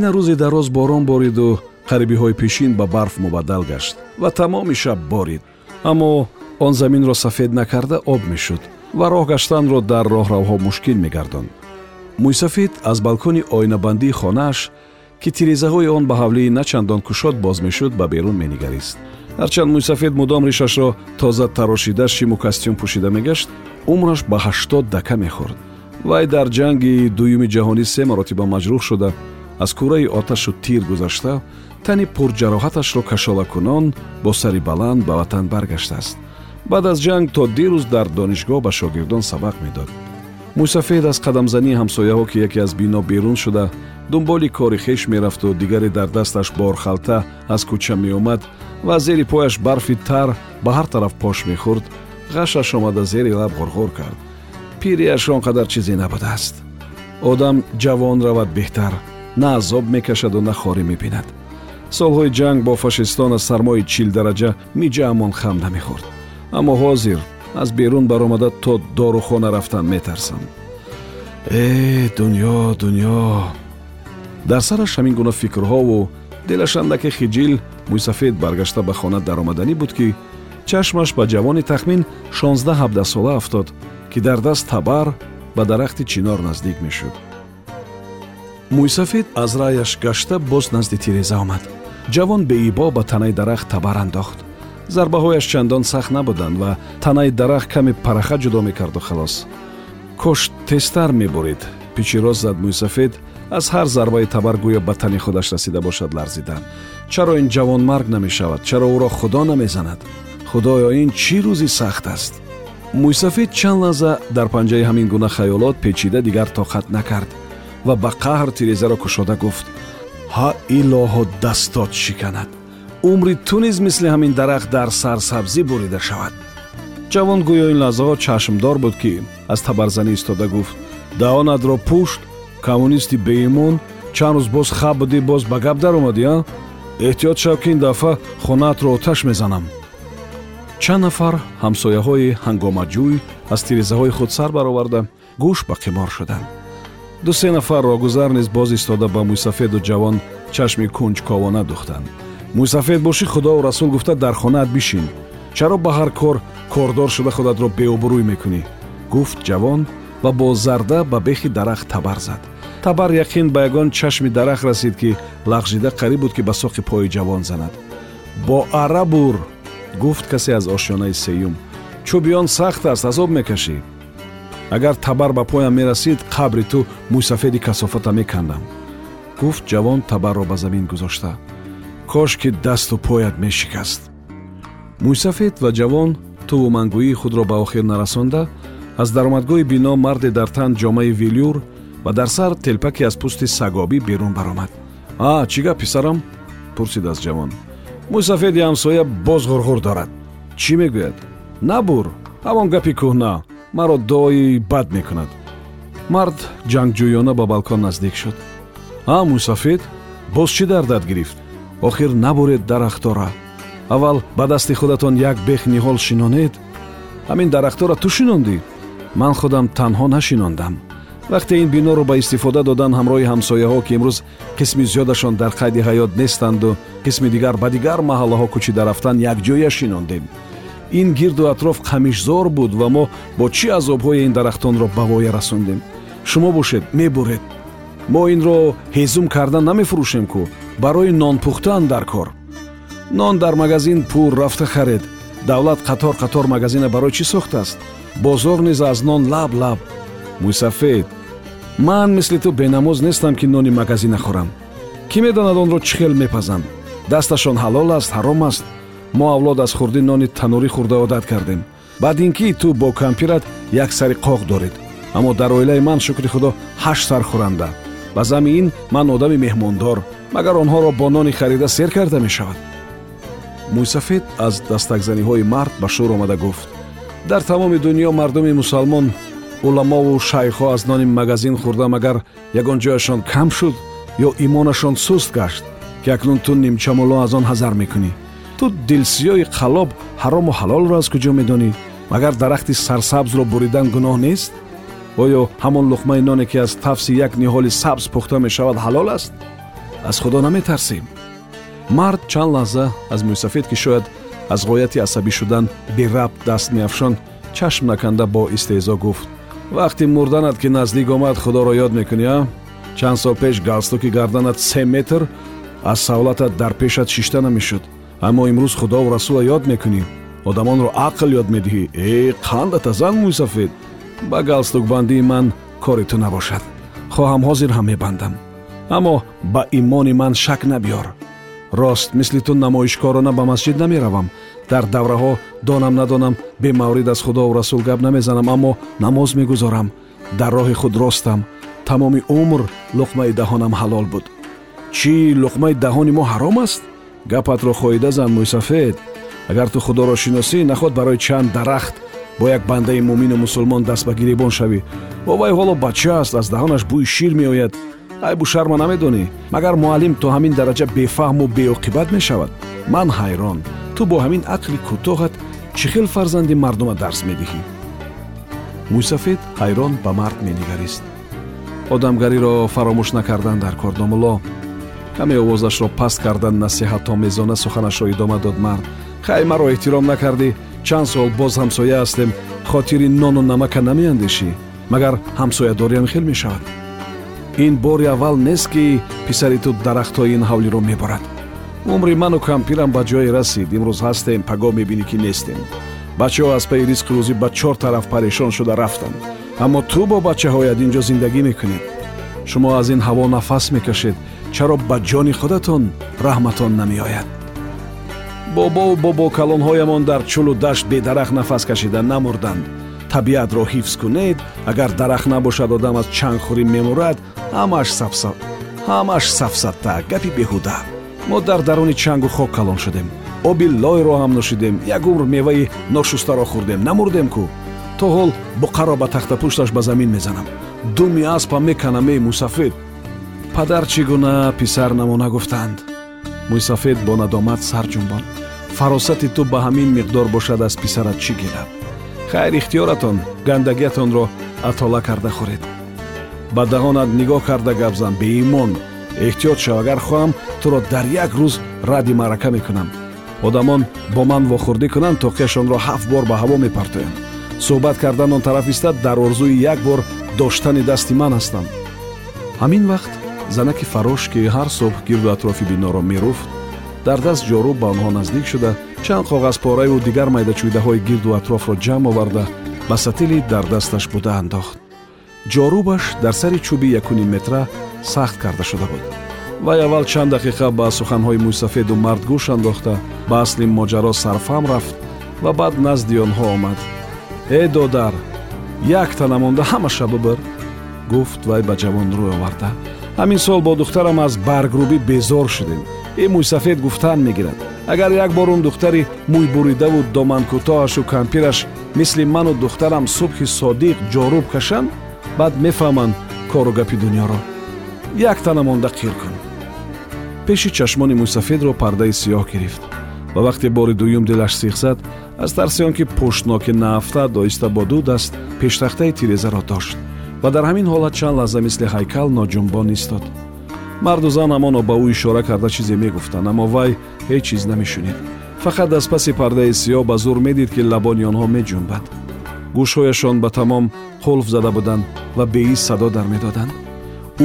дина рӯзи дароз борон бориду қарибиҳои пешин ба барф мубаддал гашт ва тамоми шаб борид. Аммо он заминро сафед накарда об мешуд ва роҳ гаштанро дар роҳравҳо мушкил мегардонд мӯйсафед аз балкони ойнабандии хонааш ки тирезаҳои он ба ҳавлии начандон кушод боз мешуд ба берун менигарист. Ҳарчанд мӯйсафед мудом ришашро тоза тарошида шиму костюм пӯшида мегашт умраш ба ҳаштод дака мехӯрд. Вай дар ҷанги дуюми ҷаҳонӣ се маротиба маҷрӯҳ шуда аз кураи оташу тир гузашта тани пурҷароҳаташро кашолакунон бо сари баланд ба ватан баргаштааст. Баъд аз ҷанг то дирӯз дар донишгоҳ ба шогирдон сабақ медод. мӯйсафед аз қадамзании ҳамсояҳо ки яке аз бино берун шуда дунболи кори хеш мерафту дигаре дар дасташ борхалта аз кӯча меомад ва зери пояш барфи тар ба ҳар тараф пош мехӯрд ғашаш омада зери лаб ғорғор кард. пирияш он қадар чизе набудааст. одам ҷавон равад беҳтар на азоб мекашаду на хорӣ мебинад. Солҳои ҷанг бо фашистон аз сармои чил дараҷа миҷаамон хам намехӯрд. Аммо ҳозир аз берун баромада то дорухона рафтан метарсам. Э дунё дунё. Дар сараш ҳамин гуна фикрҳову дилаш андаке хиҷил мӯйсафед баргашта ба хона даромаданӣ буд ки чашмаш ба ҷавони тахмин шонздаҳ ҳабдаҳсола афтод ки дар даст табар ба дарахти чинор наздик мешуд мӯйсафед аз раъяш гашта боз назди тиреза омад. Ҷавон беибо ба танаи дарахт табар андохт. Зарбаҳояш чандон сахт набуданд ва танаи дарахт каме параха ҷудо мекарду халос. Кош тезтар мебурид. Пичи рост зад мӯйсафед аз ҳар зарбаи табар гӯё ба тани худаш расида бошад ларзидан. Чаро ин ҷавонмарг намешавад? Чаро ӯро худо намезанад? Худоё ин чӣ рӯзи сахт аст? Мӯйсафед чанд лаҳза дар панҷаи ҳамин гуна хаёлот печида дигар тоқат накард ва ба қаҳр тирезаро кушода гуфт. Ҳа илоҳо дастот шиканад. Умри ту низ мисли ҳамин дарахт дар сарсабзӣ бурида шавад ҷавон гӯё ин лаҳзаҳо чашмдор буд ки аз табарзанӣ истода гуфт. Даҳонатро пушт коммунисти беимон чанд рӯз боз хаб будӣ боз ба гап даромадӣ а эҳтиёт шав ки ин дафъа хонаатро оташ мезанам чанд нафар ҳамсояҳои ҳангомаҷӯй аз тирезаҳои худ сар бароварда гӯш ба қимор шуданд дусе нафар роҳгузар низ боз истода ба мӯйсафеду ҷавон чашми кунҷковона духтанд. Мӯйсафед бошӣ худову расул гуфта дар хонаат бишин чаро ба ҳар кор кордор шуда худатро беобрӯй мекунӣ? гуфт ҷавон ва бо зарда ба бехи дарахт табар зад. Табар яқин ба ягон чашми дарахт расид ки лағжида қариб буд ки ба соқи пои ҷавон занад. Бо ара бур гуфт касе аз ошёнаи сеюм. Чӯби он сахт аст азоб мекашӣ агар табар ба поям мерасид қабри ту мӯйсафеди касофата мекандам гуфт ҷавон табарро ба замин гузошта. Кош ки дасту поят мешикаст мӯйсафед ва ҷавон туву мангӯии худро ба охир нарасонда аз даромадгоҳи бино марде дар тан ҷомаи вилюр ва дар сар телпаке аз пӯсти сагобӣ берун баромад. А чӣ гап писарам пурсид аз ҷавон. Мӯйсафеди ҳамсоя боз ғурғур дорад. Чӣ мегӯяд? Набур. Ҳамон гапи кӯҳна маро дуои бад мекунад. Мард ҷангҷӯёна ба балкон наздик шуд. А мӯйсафед боз чӣ дардат гирифт? Охир набуред дарахтора. Аввал ба дасти худатон як бех ниҳол шинонед. Ҳамин дарахтора ту шинондӣ? Ман худам танҳо нашинондам. Вақте ин биноро ба истифода додан ҳамроҳи ҳамсояҳо ки имрӯз қисми зиёдашон дар қайди ҳаёт нестанду қисми дигар ба дигар маҳаллаҳо кӯчида рафтан якҷоя шинондем ин гирду атроф қамишзор буд ва мо бо чӣ азобҳое ин дарахтонро ба воя расондем? Шумо бошед мебуред. Мо инро ҳезум карда намефурӯшем кӯ барои нон пухтан дар кор. Нон дар магазин пур рафта харед. Давлат қатор қатор магазина барои чӣ сохтааст бозор низ аз нон лаб лаб. Мӯйсафед ман мисли ту бенамоз нестам ки нони магазина хӯрам. Кӣ медонад онро чӣ хел мепазанд дасташон ҳалол аст ҳаром аст мо авлод аз хурди нони танурӣ хӯрда одат кардем. Баъд ин ки ту бо кампират як сари қоқ доред. Аммо дар оилаи ман шукри худо ҳашт сар хӯранда. Ба зами ин ман одами меҳмондор магар онҳоро бо нони харида сер карда мешавад. Мӯйсафед аз дастакзаниҳои мард ба шӯр омада гуфт. Дар тамоми дунё мардуми мусалмон уламову шайхҳо аз нони магазин хӯрда магар ягон ҷояшон кам шуд ё имонашон суст гашт ки акнун ту нимчамуло аз он ҳазар мекунӣ ту дилсиёи қалоб ҳарому ҳалолро аз куҷо медонӣ? Магар дарахти сарсабзро буридан гуноҳ нест? Оё ҳамон луқмаи ноне ки аз тафси як ниҳоли сабз пухта мешавад ҳалол аст? Аз худо наметарсем. Мард чанд лаҳза аз мӯйсафед ки шояд аз ғояти асабӣ шудан берабт даст меафшон чашм наканда бо истеҳзо гуфт. Вақти мурданат ки наздик омад худоро ёд мекунӣ а? Чанд сол пеш галстуки гарданат се метр аз савлатат дар пешат шишта намешуд аммо имрӯз худову расула ёд мекунӣ. Одамонро ақл ёд медиҳӣ. Э қандата зан мӯйсафед ба галстукбандии ман кори ту набошад. Хоҳам ҳозир ҳам мебандам. Аммо ба имони ман шак набиёр. Рост мисли ту намоишкорона ба масҷид намеравам. Дар давраҳо донам надонам бемаврид аз худову расул гап намезанам аммо намоз мегузорам. Дар роҳи худ ростам. Тамоми умр луқмаи даҳонам ҳалол буд. Чӣ луқмаи даҳони мо ҳаром аст гапатро хоида зан мӯйсафед агар ту худоро шиносӣ наход барои чанд дарахт. Бо як бандаи муъмину мусулмон даст ба гиребон шавӣ. Бо вай ҳоло бача аст аз даҳонаш бӯи шир меояд. Айбу шарма намедонӣ. Магар муаллим то ҳамин дараҷа бефаҳму беоқибат мешавад ман ҳайрон. Ту бо ҳамин ақли кӯтоҳат чӣ хел фарзанди мардума дарс медиҳӣ? Мӯйсафед ҳайрон ба мард менигарист. Одамгариро фаромӯш накардан дар кордомулло каме овозашро паст кардан насиҳатомезона суханашро идома дод мард. Хай маро эҳтиром накардӣ. Чанд сол боз ҳамсоя ҳастем. Хотири нону намака намеандешӣ. Магар ҳамсоядориам хел мешавад. Ин бори аввал нест ки писари ту дарахтҳои ин ҳавлиро меборад. Умри ману кампирам ба ҷое расид. Имрӯз ҳастем паго мебинӣ ки нестем. Бачаҳо аз пайи ризқи рӯзӣ ба чор тараф парешон шуда рафтанд. Аммо ту бо бачаҳоят ин ҷо зиндагӣ мекунед шумо аз ин ҳаво нафас мекашед чаро ба ҷони худатон раҳматон намеояд бобову бобокалонҳоямон дар чӯлу дашт бедарахт нафас кашида намурданд. Табиатро ҳифз кунед агар дарахт набошад одам аз чангхӯрӣ мемурад ҳамаш сафсат ҳамаш сафсатта гапи беҳуда. Мо дар даруни чангу хок калон шудем. Оби лойро ҳам нӯшидем. Як умр меваи ношустаро хӯрдем. Намурдем кӯ то ҳол буқаро ба тахтапушташ ба замин мезанам. Думи аспа меканам эй мусафед падар чӣ гуна? писар намона гуфтанд. Мӯйсафед бо надомат сар ҷумбон фаросати ту ба ҳамин миқдор бошад аз писарат чӣ гирад? Хайр ихтиёратон гандагиятонро атола карда хӯред. Ба даҳонат нигоҳ карда гап зан беимон. Эҳтиёт шав агар хоҳам туро дар як рӯз радди маърака мекунам. Одамон бо ман вохӯрдӣ кунанд то қияшонро ҳафт бор ба ҳаво мепартоянд. Суҳбат кардан он тараф истад дар орзуи як бор доштани дасти ман ҳастам. Ҳамин вақт занаки фарош ки ҳар субҳ гирду атрофи биноро меруфт дар даст ҷорӯб ба онҳо наздик шуда чанд коғазпораеву дигар майдачӯйдаҳои гирду атрофро ҷамъ оварда ба сатили дар дасташ буда андохт ҷорӯбаш дар сари чӯби якуниметра сахт карда шуда буд вай аввал чанд дақиқа ба суханҳои мӯйсафеду мард гӯш андохта ба асли моҷаро сарфаҳм рафт ва баъд назди онҳо омад э додар як та намонда ҳамаша бибир гуфт вай ба ҷавон рӯй оварда ҳамин сол бо духтарам аз баргрӯбӣ безор шудем. Э мӯйсафед гуфтан мегирад. Агар як бор он духтари мӯйбуридаву доманкӯтоҳашу кампираш мисли ману духтарам субҳи содиқ ҷорӯб кашанд баъд мефаҳманд кору гапи дунёро як та намонда қир кун. Пеши чашмони мӯйсафедро пардаи сиёҳ гирифт. Ва вақте бори дуюм дилаш сиқ зад аз тарси он ки пуштноки наафтад оҳиста бо ду даст пештахтаи тирезаро дошт ва дар ҳамин ҳолат чанд лаҳза мисли ҳайкал ноҷунбон истод. Марду зан ҳамоно ба ӯ ишора карда чизе мегуфтанд аммо вай ҳеҷ чиз намешунид фақат аз паси пардаи сиёҳ ба зур медид ки лабони онҳо меҷунбад. Гӯшҳояшон ба тамом қулф зада буданд ва беист садо дар медоданд.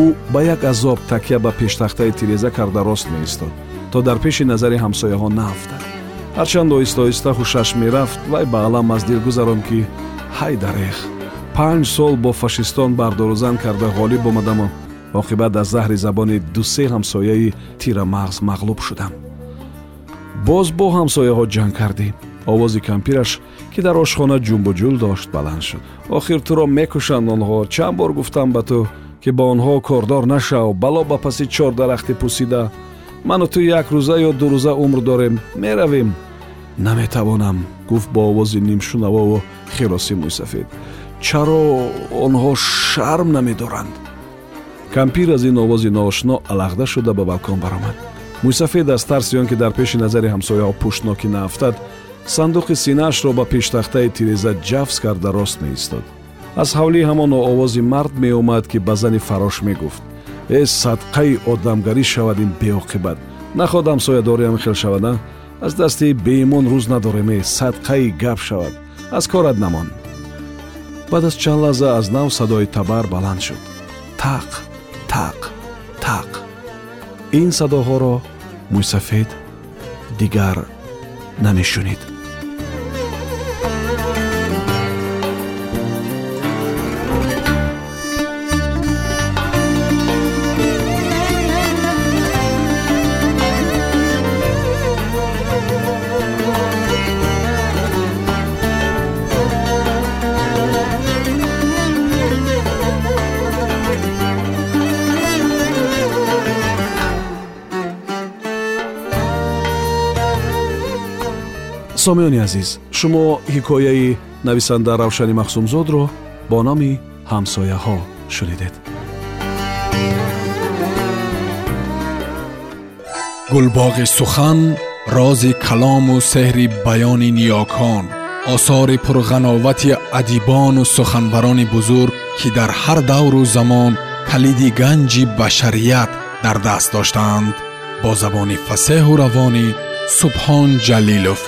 Ӯ ба як азоб такя ба пештахтаи тиреза карда рост меистод то дар пеши назари ҳамсояҳо наафтад ҳарчанд оҳиста оҳиста ҳушаш мерафт вай ба алам аз дил гузаронд ки ҳай дарех панҷ сол бо фашистон бардорузан карда ғолиб омадаму. Оқибат аз заҳри забони дусе ҳамсояи тирамағз мағлуб шудам боз бо ҳамсояҳо ҷанг кардӣ. Овози кампираш ки дар ошхона ҷумбуҷул дошт баланд шуд. Охир туро мекушанд онҳо. Чанд бор гуфтам ба ту ки ба онҳо кордор нашав? Бало ба паси чордарахтӣ пусида ману ту як рӯза ё дурӯза умр дорем. Меравем. Наметавонам гуфт бо овози нимшунавову хироси мӯйсафед чаро онҳо шарм намедоранд. Кампир аз ин овози ноошно алағда шуда ба балкон баромад. Мӯйсафед аз тарси он ки дар пеши назари ҳамсояҳо пуштнокӣ наафтад сандуқи синаашро ба пештахтаи тиреза ҷафз карда рост меистод. Аз ҳавли ҳамон овози мард меомад ки ба зани фарош мегуфт. Э садқаи одамгарӣ шавад ин беоқибат. Нахоҳад ҳамсоядориам хел шавада? Аз дасти беимон рӯз надореме садқаи гап шавад. Аз корат намон баъд аз чанд лаҳза аз нав садои табар баланд шуд. Тақ тақ тақ ин садоҳоро мӯйсафед дигар намешунид сомиёни азиз шумо ҳикояи нависанда равшани махсумзодро бо номи ҳамсояҳо шунидед гулбоғи сухан рози калому сеҳри баёни ниёкон осори пурғановати адибону суханбарони бузург ки дар ҳар давру замон калиди ганҷи башарият дар даст доштаанд бо забони фасеҳу равонӣ субҳон ҷалилов